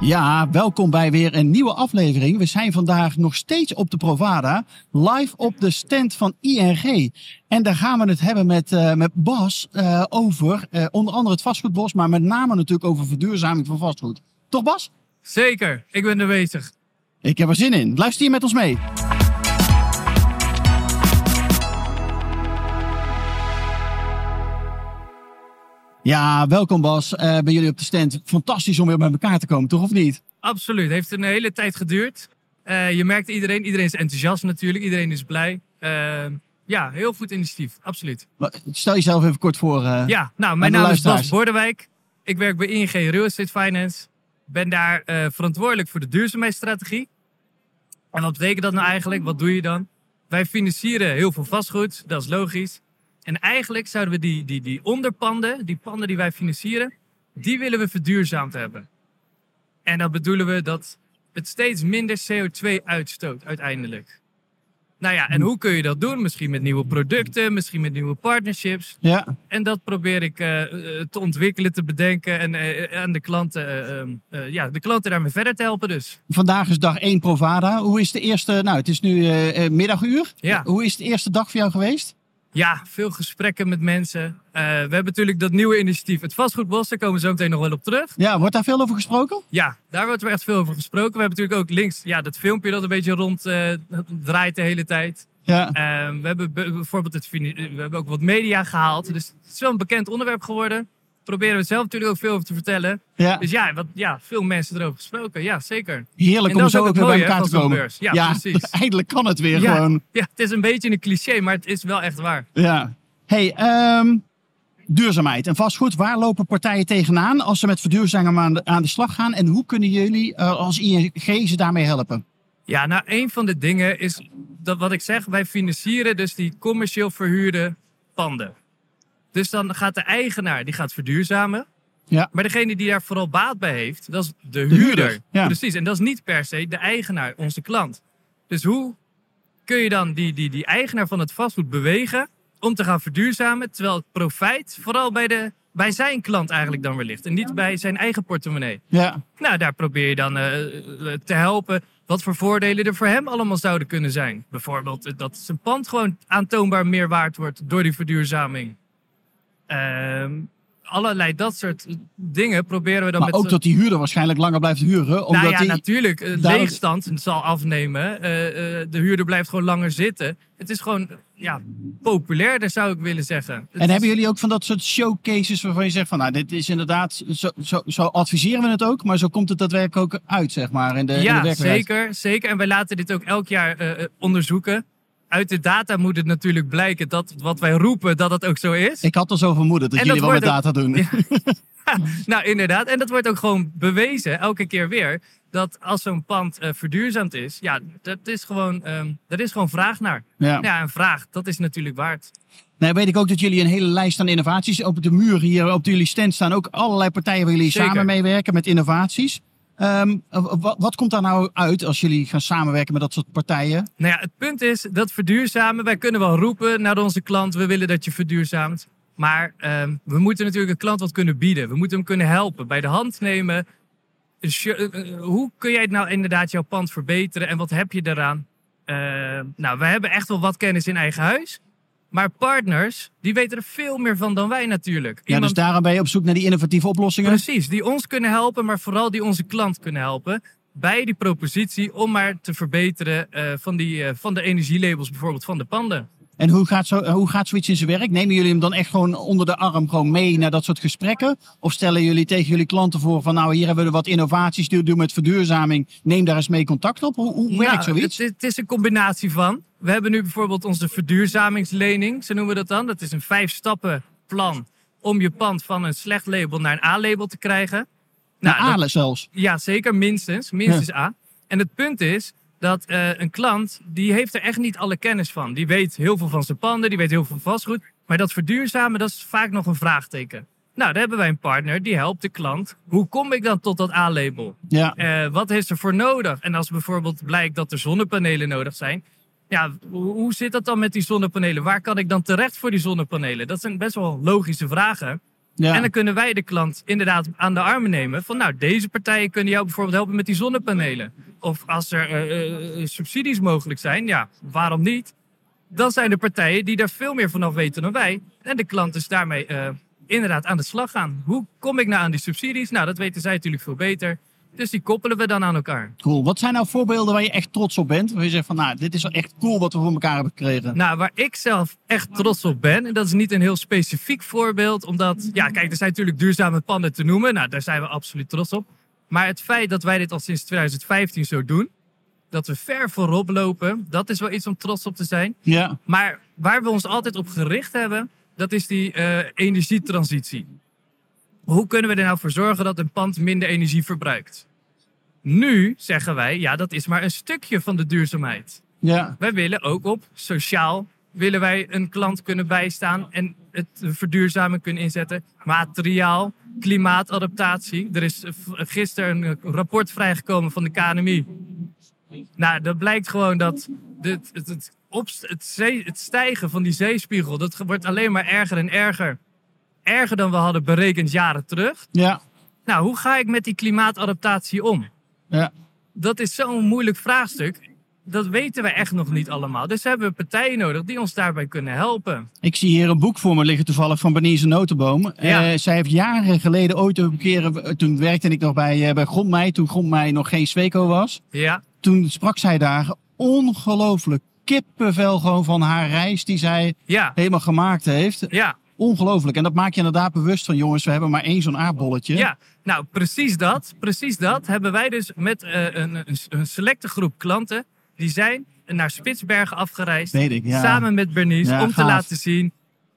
Ja, welkom bij weer een nieuwe aflevering. We zijn vandaag nog steeds op de Provada, live op de stand van ING. En daar gaan we het hebben met, uh, met Bas uh, over uh, onder andere het vastgoedbos, maar met name natuurlijk over verduurzaming van vastgoed. Toch Bas? Zeker, ik ben er bezig. Ik heb er zin in. Luister hier met ons mee. Ja, welkom Bas uh, bij jullie op de stand. Fantastisch om weer bij elkaar te komen, toch of niet? Absoluut. Heeft een hele tijd geduurd. Uh, je merkt iedereen, iedereen is enthousiast natuurlijk, iedereen is blij. Uh, ja, heel goed initiatief, absoluut. Stel jezelf even kort voor. ja, nou, mijn naam is Bas Bordewijk. Ik werk bij ING Real Estate Finance. Ben daar verantwoordelijk voor de duurzaamheidsstrategie. En wat betekent dat nou eigenlijk? Wat doe je dan? Wij financieren heel veel vastgoed, dat is logisch. En eigenlijk zouden we die, die, die onderpanden, die panden die wij financieren, die willen we verduurzaamd hebben. En dan bedoelen we dat het steeds minder CO2 uitstoot uiteindelijk. Nou ja, en hoe kun je dat doen? Misschien met nieuwe producten, misschien met nieuwe partnerships. Ja. En dat probeer ik uh, te ontwikkelen, te bedenken en uh, aan de klanten, uh, ja, de klanten daarmee verder te helpen dus. Vandaag is dag 1 Provada. Hoe is de eerste, nou het is nu middaguur. Ja. Hoe is de eerste dag voor jou geweest? Ja, veel gesprekken met mensen. Uh, we hebben natuurlijk dat nieuwe initiatief, het vastgoedbos. Daar komen we zo meteen nog wel op terug. Ja, wordt daar veel over gesproken? Ja, daar wordt er echt veel over gesproken. We hebben natuurlijk ook links ja, dat filmpje dat een beetje rond uh, draait de hele tijd. Ja. Uh, we hebben bijvoorbeeld het, we hebben ook wat media gehaald. Dus het is wel een bekend onderwerp geworden proberen we zelf natuurlijk ook veel over te vertellen. Ja. Dus ja, wat, ja, veel mensen erover gesproken. Ja, zeker. Heerlijk om zo ook weer bij elkaar te komen. Ja, ja, precies. Eindelijk kan het weer ja, gewoon. Ja, het is een beetje een cliché, maar het is wel echt waar. Ja. Hey, um, duurzaamheid en vastgoed. Waar lopen partijen tegenaan als ze met verduurzaming aan de, aan de slag gaan? En hoe kunnen jullie uh, als ING ze daarmee helpen? Ja, nou, een van de dingen is dat wat ik zeg, wij financieren dus die commercieel verhuurde panden. Dus dan gaat de eigenaar die gaat verduurzamen. Ja. Maar degene die daar vooral baat bij heeft, dat is de, de huurder. huurder. Ja. Precies. En dat is niet per se de eigenaar, onze klant. Dus hoe kun je dan die, die, die eigenaar van het vastgoed bewegen om te gaan verduurzamen, terwijl het profijt vooral bij, de, bij zijn klant eigenlijk dan weer ligt en niet bij zijn eigen portemonnee? Ja. Nou, daar probeer je dan uh, te helpen wat voor voordelen er voor hem allemaal zouden kunnen zijn. Bijvoorbeeld dat zijn pand gewoon aantoonbaar meer waard wordt door die verduurzaming. Uh, allerlei dat soort dingen proberen we dan maar met... ook dat die huurder waarschijnlijk langer blijft huren. Omdat nou ja, die... natuurlijk. Uh, Daar- Leegstand zal afnemen. Uh, uh, de huurder blijft gewoon langer zitten. Het is gewoon ja, populairder, zou ik willen zeggen. Het En is- hebben jullie ook van dat soort showcases waarvan je zegt van nou dit is inderdaad, zo, zo, zo adviseren we het ook, maar zo komt het daadwerkelijk ook uit zeg maar in de, in de ja, zeker, zeker. En wij laten dit ook elk jaar uh, onderzoeken. Uit de data moet het natuurlijk blijken dat wat wij roepen, dat het ook zo is. Ik had al zo vermoeden dat jullie dat wel met data doen. Ja. nou, inderdaad. En dat wordt ook gewoon bewezen, elke keer weer. Dat als zo'n pand uh, verduurzaamd is, ja, dat is gewoon, um, er is gewoon vraag naar. Ja. Ja, en vraag, dat is natuurlijk waard. Nou, weet ik ook dat jullie een hele lijst aan innovaties. Op de muur hier op jullie stand staan ook allerlei partijen waar jullie Zeker. samen meewerken met innovaties. Um, wat, wat, komt daar nou uit als jullie gaan samenwerken met dat soort partijen? Nou ja, het punt is dat verduurzamen, wij kunnen wel roepen naar onze klant, we willen dat je verduurzaamt. Maar um, we moeten natuurlijk een klant wat kunnen bieden. We moeten hem kunnen helpen, bij de hand nemen. Hoe kun jij nou inderdaad jouw pand verbeteren en wat heb je daaraan? Uh, nou, we hebben echt wel wat kennis in eigen huis. Maar partners, die weten er veel meer van dan wij natuurlijk. Ja, dus daarom ben je op zoek naar die innovatieve oplossingen? Precies, die ons kunnen helpen, maar vooral die onze klant kunnen helpen. Bij die propositie om maar te verbeteren uh, van, die, uh, van de energielabels bijvoorbeeld van de panden. En hoe gaat, zo, hoe gaat zoiets in zijn werk? Nemen jullie hem dan echt gewoon onder de arm gewoon mee naar dat soort gesprekken? Of stellen jullie tegen jullie klanten voor van nou hier hebben we wat innovaties, doen met verduurzaming, neem daar eens mee contact op? Hoe, hoe werkt nou, zoiets? Het, het, is een combinatie van. We hebben nu bijvoorbeeld onze verduurzamingslening, zo noemen we dat dan. Dat is een vijf stappen plan om je pand van een slecht label naar een A-label te krijgen. Nou, A zelfs? Ja, zeker, minstens. Minstens ja. A. En het punt is dat uh, een klant, die heeft er echt niet alle kennis van. Die weet heel veel van zijn panden, die weet heel veel van vastgoed. Maar dat verduurzamen, dat is vaak nog een vraagteken. Nou, daar hebben wij een partner die helpt de klant. Hoe kom ik dan tot dat A-label? Ja. Uh, wat is er voor nodig? En als bijvoorbeeld blijkt dat er zonnepanelen nodig zijn. Ja, hoe zit dat dan met die zonnepanelen? Waar kan ik dan terecht voor die zonnepanelen? Dat zijn best wel logische vragen. En dan kunnen wij de klant inderdaad aan de armen nemen. Van nou, deze partijen kunnen jou bijvoorbeeld helpen met die zonnepanelen. Of als er uh, uh, subsidies mogelijk zijn, ja, waarom niet? Dan zijn er partijen die daar veel meer vanaf weten dan wij. En de klant is daarmee inderdaad aan de slag gaan. Hoe kom ik nou aan die subsidies? Nou, dat weten zij natuurlijk veel beter. Dus die koppelen we dan aan elkaar. Cool. Wat zijn nou voorbeelden waar je echt trots op bent? Waar je zegt van, nou, dit is wel echt cool wat we voor elkaar hebben gekregen. Nou, waar ik zelf echt trots op ben, en dat is niet een heel specifiek voorbeeld, omdat, ja, kijk, er zijn natuurlijk duurzame panden te noemen. Nou, daar zijn we absoluut trots op. Maar het feit dat wij dit al sinds 2015 zo doen, dat we ver voorop lopen, dat is wel iets om trots op te zijn. Ja. Maar waar we ons altijd op gericht hebben, dat is die uh, energietransitie. Hoe kunnen we er nou voor zorgen dat een pand minder energie verbruikt? Nu zeggen wij, ja, dat is maar een stukje van de duurzaamheid. Ja. Wij willen ook op sociaal willen wij een klant kunnen bijstaan en het verduurzamen kunnen inzetten. Materiaal, klimaatadaptatie. Er is gisteren een rapport vrijgekomen van de KNMI. Nou, dat blijkt gewoon dat het, het, het, het, zee, het stijgen van die zeespiegel, dat wordt alleen maar erger en erger erger dan we hadden berekend jaren terug. Ja. Nou, hoe ga ik met die klimaatadaptatie om? Ja. Dat is zo'n moeilijk vraagstuk. Dat weten we echt nog niet allemaal. Dus hebben we partijen nodig die ons daarbij kunnen helpen. Ik zie hier een boek voor me liggen toevallig van Bernice Notenboom. Ja. Uh, zij heeft jaren geleden ooit een keer, toen werkte ik nog bij, uh, bij Grondmei, toen Grondmei nog geen Sweco was. Ja. Toen sprak zij daar ongelooflijk kippenvel gewoon van haar reis die zij ja. helemaal gemaakt heeft. Ja. Ongelooflijk. En dat maak je inderdaad bewust van, jongens, we hebben maar één zo'n aardbolletje. Ja, nou precies dat. Precies dat hebben wij dus met uh, een, een, selecte groep klanten. Die zijn naar Spitsbergen afgereisd. Ik, ja. Samen met Bernice. Ja, om gaaf. te laten zien,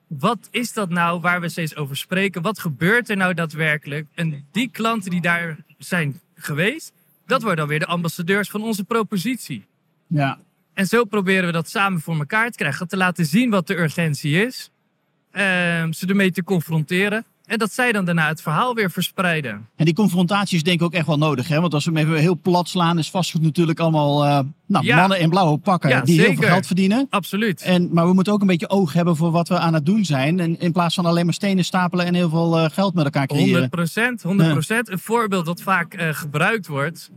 wat is dat nou waar we steeds over spreken? Wat gebeurt er nou daadwerkelijk? En die klanten die daar zijn geweest, dat worden dan weer de ambassadeurs van onze propositie. Ja. En zo proberen we dat samen voor elkaar te krijgen. Te laten zien wat de urgentie is. Uh, ze ermee te confronteren. En dat zij dan daarna het verhaal weer verspreiden. En die confrontatie is denk ik ook echt wel nodig. Hè? Want als we hem even heel plat slaan, is vastgoed natuurlijk allemaal uh, nou, ja. mannen in blauwe pakken ja, die zeker. heel veel geld verdienen. Absoluut. En, maar we moeten ook een beetje oog hebben voor wat we aan het doen zijn. En in plaats van alleen maar stenen stapelen en heel veel uh, geld met elkaar creëren. 100 procent, 100 procent. Ja. Een voorbeeld dat vaak uh, gebruikt wordt,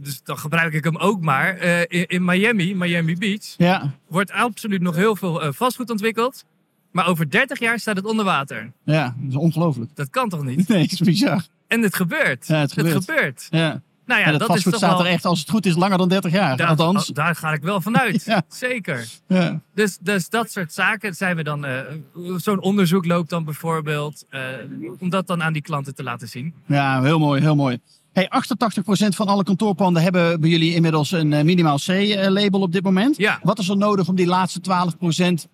dus dan gebruik ik hem ook maar. In, in, Miami, Miami Beach, ja. wordt absoluut nog heel veel vastgoed ontwikkeld. Maar over 30 jaar staat het onder water. Ja, dat is ongelooflijk. Dat kan toch niet? Nee, het is bizar. En het gebeurt. Ja, het gebeurt. Het gebeurt. Ja. Nou ja, dat, dat vastgoed is toch staat er echt, als het goed is, langer dan 30 jaar. Daar, Althans. Daar ga ik wel vanuit. Ja. Zeker. Ja. Dus, dus dat soort zaken zijn we dan. Uh, Zo'n onderzoek loopt dan bijvoorbeeld. Uh, om dat dan aan die klanten te laten zien. Ja, heel mooi, heel mooi. Hey, 88% van alle kantoorpanden hebben bij jullie inmiddels een uh, minimaal C-label op dit moment. Ja. Wat is er nodig om die laatste 12%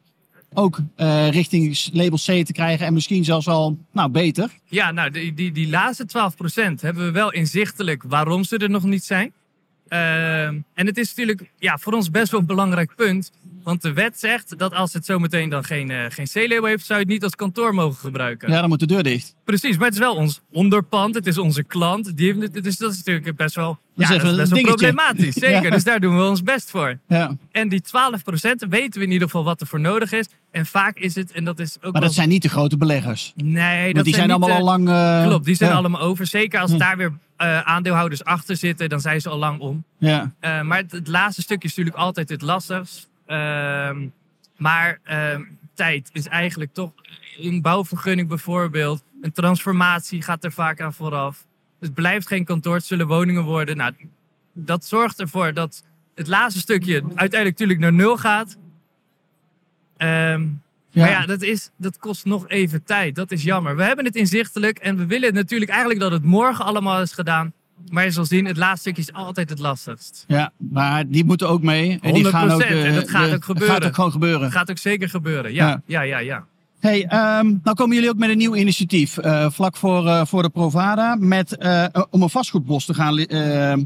ook uh, richting label C te krijgen en misschien zelfs al nou, beter? Ja, nou, die, die, die laatste 12% hebben we wel inzichtelijk waarom ze er nog niet zijn. Uh, en het is natuurlijk ja, voor ons best wel een belangrijk punt. Want de wet zegt dat als het zometeen dan geen, uh, geen C-label heeft, zou je het niet als kantoor mogen gebruiken. Ja, dan moet de deur dicht. Precies, maar het is wel ons onderpand, het is onze klant. Die heeft, dus dat is natuurlijk best wel, dat ja, is dat is best wel problematisch. Zeker, Ja. dus daar doen we ons best voor. Ja. En die 12% weten we in ieder geval wat er voor nodig is. En vaak is het, en dat is ook Maar wel... dat zijn niet de grote beleggers. Nee, dat Want die zijn, allemaal al lang... eh, Klopt, die zijn ja. allemaal over. Zeker als Hm. daar weer eh, aandeelhouders achter zitten, dan zijn ze al lang om. Ja. Eh, maar het, het laatste stukje is natuurlijk altijd het lastigst. Ehm, maar ehm, tijd is eigenlijk toch een bouwvergunning bijvoorbeeld. Een transformatie gaat er vaak aan vooraf. Het blijft geen kantoor, het zullen woningen worden. Nou, dat zorgt ervoor dat het laatste stukje uiteindelijk natuurlijk naar nul gaat. Ehm, Ja. Maar ja, dat, is, dat kost nog even tijd. Dat is jammer. We hebben het inzichtelijk en we willen natuurlijk eigenlijk dat het morgen allemaal is gedaan. Maar je zal zien, het laatste stukje is altijd het lastigst. ja, maar die moeten ook mee. En die gaan ook, 100%, en eh, dat gaat de- ook gebeuren. gaat ook gewoon gebeuren. Dat gaat ook zeker gebeuren. Ja, Ja. ja, ja, ja. Hey, nou komen jullie ook met een nieuw initiatief. eh, vlak voor, eh, voor de Provada. Met, om een vastgoedbos te gaan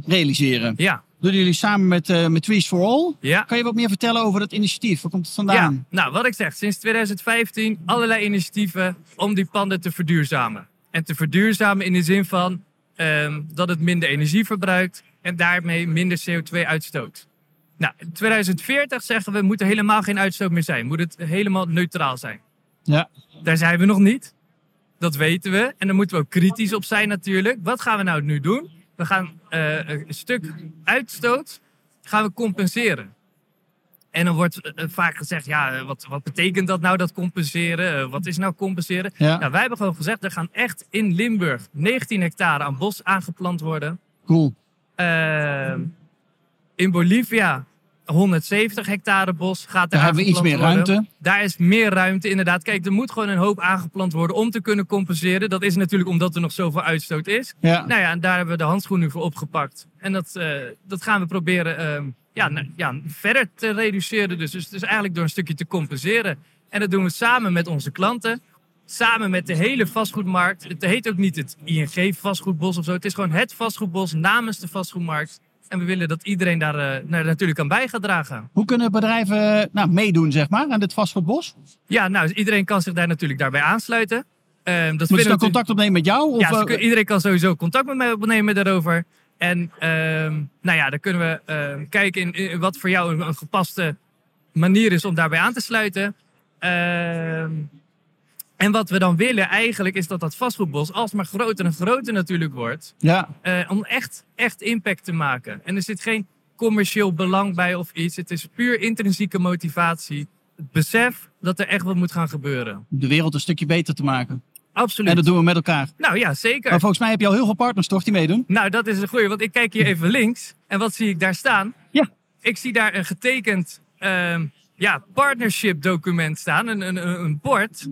realiseren. Ja, doen jullie samen met, uh, met Trees for All. Ja. Kan je wat meer vertellen over dat initiatief? Waar komt het vandaan? Ja, nou wat ik zeg, sinds 2015 allerlei initiatieven om die panden te verduurzamen. En te verduurzamen in de zin van um, dat het minder energie verbruikt en daarmee minder CO2 uitstoot. Nou, in 2040 zeggen we, moet er helemaal geen uitstoot meer zijn. Moet het helemaal neutraal zijn. Ja. Daar zijn we nog niet. Dat weten we. En daar moeten we ook kritisch op zijn natuurlijk. Wat gaan we nou nu doen? We gaan uh, een stuk uitstoot gaan we compenseren. En dan wordt uh, vaak gezegd, ja, wat, wat betekent dat nou, dat compenseren? Uh, wat is nou compenseren? Ja. Nou, wij hebben gewoon gezegd, er gaan echt in Limburg 19 hectare aan bos aangeplant worden. Cool. In Bolivia 170 hectare bos gaat er Daar hebben we iets meer worden. ruimte. Daar is meer ruimte, inderdaad. Kijk, er moet gewoon een hoop aangeplant worden om te kunnen compenseren. Dat is natuurlijk omdat er nog zoveel uitstoot is. Ja. Nou ja, en daar hebben we de handschoenen voor opgepakt. En dat, uh, dat gaan we proberen uh, ja, nou, ja, verder te reduceren. Dus, dus, dus eigenlijk door een stukje te compenseren. En dat doen we samen met onze klanten. Samen met de hele vastgoedmarkt. Het heet ook niet het ING vastgoedbos of zo. Het is gewoon het vastgoedbos namens de vastgoedmarkt. En we willen dat iedereen daar uh, natuurlijk aan bij gaat dragen. Hoe kunnen bedrijven nou, meedoen zeg maar, aan dit vastgoedbos? Ja, nou, iedereen kan zich daar natuurlijk daarbij aansluiten. Uh, dat Moet je dan contact opnemen met jou? Of, ja, uh, iedereen kan sowieso contact met mij opnemen daarover. En uh, nou ja, dan kunnen we ehm, kijken in, in, wat voor jou een, een, gepaste manier is om daarbij aan te sluiten. Ehm, en wat we dan willen eigenlijk is dat dat vastgoedbos alsmaar groter en groter natuurlijk wordt. Ja. Uh, om echt, echt impact te maken. En er zit geen commercieel belang bij of iets. Het is puur intrinsieke motivatie. Het besef dat er echt wat moet gaan gebeuren. De wereld een stukje beter te maken. Absoluut. En dat doen we met elkaar. Nou ja, zeker. Maar volgens mij heb je al heel veel partners toch die meedoen? Nou, dat is een goeie. Want ik kijk hier even links. En wat zie ik daar staan? Ja. Ik zie daar een getekend uh, ja, partnership document staan. Een, een, een bord.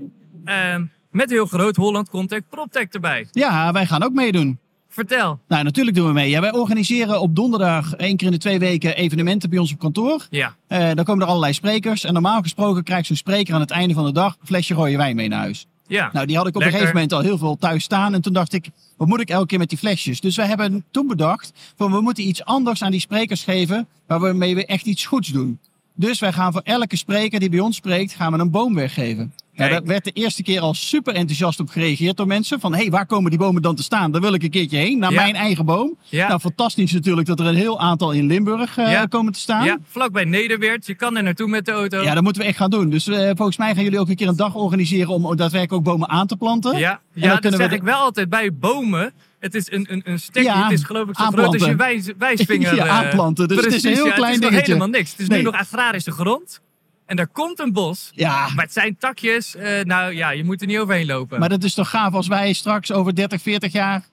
Uh, met heel groot Holland Contact PropTech erbij. Ja, wij gaan ook meedoen. Vertel. Nou, natuurlijk doen we mee. Ja, wij organiseren op donderdag één keer in de twee weken evenementen bij ons op kantoor. Ja. Uh, dan komen er allerlei sprekers. En normaal gesproken krijgt zo'n spreker aan het einde van de dag een flesje rode wijn mee naar huis. Ja. Nou, die had ik op Lekker. een gegeven moment al heel veel thuis staan. En toen dacht ik, wat moet ik elke keer met die flesjes? Dus wij hebben toen bedacht, van we moeten iets anders aan die sprekers geven, waarmee we echt iets goeds doen. Dus wij gaan voor elke spreker die bij ons spreekt, gaan we een boom weggeven. Ja, daar werd de eerste keer al super enthousiast op gereageerd door mensen. Van, hé, hey, waar komen die bomen dan te staan? Daar wil ik een keertje heen, naar Ja. mijn eigen boom. Ja. Nou, fantastisch natuurlijk dat er een heel aantal in Limburg eh, Ja. komen te staan. Ja, vlakbij Nederweert. Je kan er naartoe met de auto. Ja, dat moeten we echt gaan doen. Dus eh, volgens mij gaan jullie ook een keer een dag organiseren om daadwerkelijk ook bomen aan te planten. Ja, ja dat zeg we ik wel altijd bij bomen. Het is een, een, een stekje. Ja, het is geloof ik zo groot aanplanten. als je wijs, wijsvinger. Ja, eh, aanplanten. Dus het is een heel ja, klein Het is dingetje. helemaal niks. Het is Nee. nu nog agrarische grond. En daar komt een bos. Ja, Maar het zijn takjes. eh, nou ja, je moet er niet overheen lopen. maar dat is toch gaaf als wij straks over 30, 40 jaar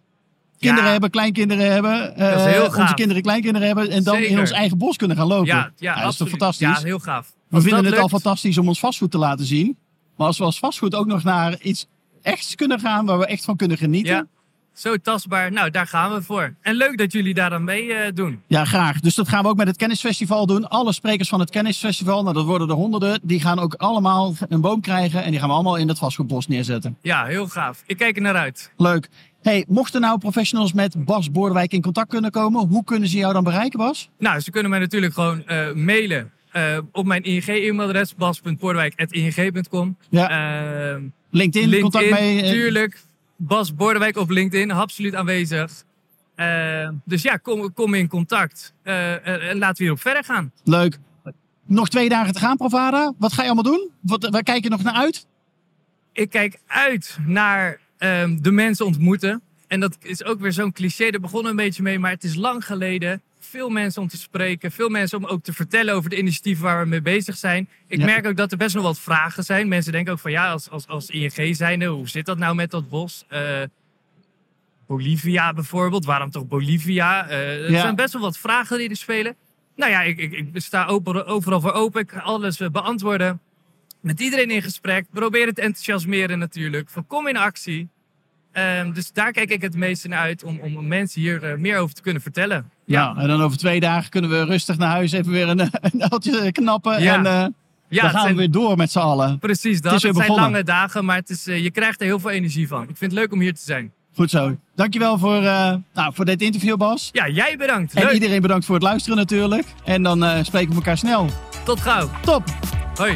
kinderen Ja. hebben, kleinkinderen hebben. eh, Dat is heel gaaf. Onze kinderen kleinkinderen hebben. En dan in ons eigen bos kunnen gaan lopen. ja, ja, dat is toch fantastisch? Ja, heel gaaf. we vinden het al fantastisch om ons vastgoed te laten zien. Maar als we als vastgoed ook nog naar iets echts kunnen gaan, waar we echt van kunnen genieten. Ja, zo tastbaar. Nou, daar gaan we voor. En leuk dat jullie daar dan mee eh, doen. Ja, graag. Dus dat gaan we ook met het Kennisfestival doen. Alle sprekers van het Kennisfestival, nou dat worden er honderden, die gaan ook allemaal een boom krijgen en die gaan we allemaal in dat vastgoedbos neerzetten. Ja, heel gaaf. Ik kijk er naar uit. Leuk. Hey, mochten nou professionals met Bas Boordewijk in contact kunnen komen, hoe kunnen ze jou dan bereiken, Bas? Nou, ze kunnen mij natuurlijk gewoon eh, mailen eh, op mijn ING-e-mailadres bas.boordewijk.ing.com. Ja. Ehm, LinkedIn, contact LinkedIn, mee. eh, tuurlijk. Bas Bordewijk op LinkedIn, absoluut aanwezig. Eh, dus ja, kom, kom in contact. Eh, eh, en laten we hierop verder gaan. Leuk. Nog twee dagen te gaan, Provada. Wat ga je allemaal doen? Wat, waar kijk je nog naar uit? Ik kijk uit naar ehm, de mensen ontmoeten. En dat is ook weer zo'n cliché, daar begon een beetje mee, maar het is lang geleden. Veel mensen om te spreken, veel mensen om ook te vertellen over de initiatieven waar we mee bezig zijn. Ik Ja. merk ook dat er best nog wat vragen zijn. Mensen denken ook van ja, als, als, als ING zijnde, hoe zit dat nou met dat bos? Eh, Bolivia bijvoorbeeld, waarom toch Bolivia? Eh, er Ja. zijn best wel wat vragen die er spelen. Nou ja, ik, ik, ik sta open, overal voor open. Ik ga alles eh, beantwoorden. Met iedereen in gesprek. Probeer het te enthousiasmeren natuurlijk. Van kom in actie. Ehm, dus daar kijk ik het meeste naar uit om, om mensen hier meer over te kunnen vertellen. Ja, Nou, en dan over twee dagen kunnen we rustig naar huis even weer een, een uiltje knappen. Ja. En eh, ja dan gaan zijn- we weer door met z'n allen. precies dat. Het is weer Het zijn begonnen. lange dagen, maar het is, eh, je krijgt er heel veel energie van. Ik vind het leuk om hier te zijn. Goed zo. Dankjewel voor, uh, nou, voor dit interview, Bas. Ja, jij bedankt. En iedereen bedankt voor het luisteren natuurlijk. En dan spreken we elkaar snel. Tot gauw. Top. Hoi.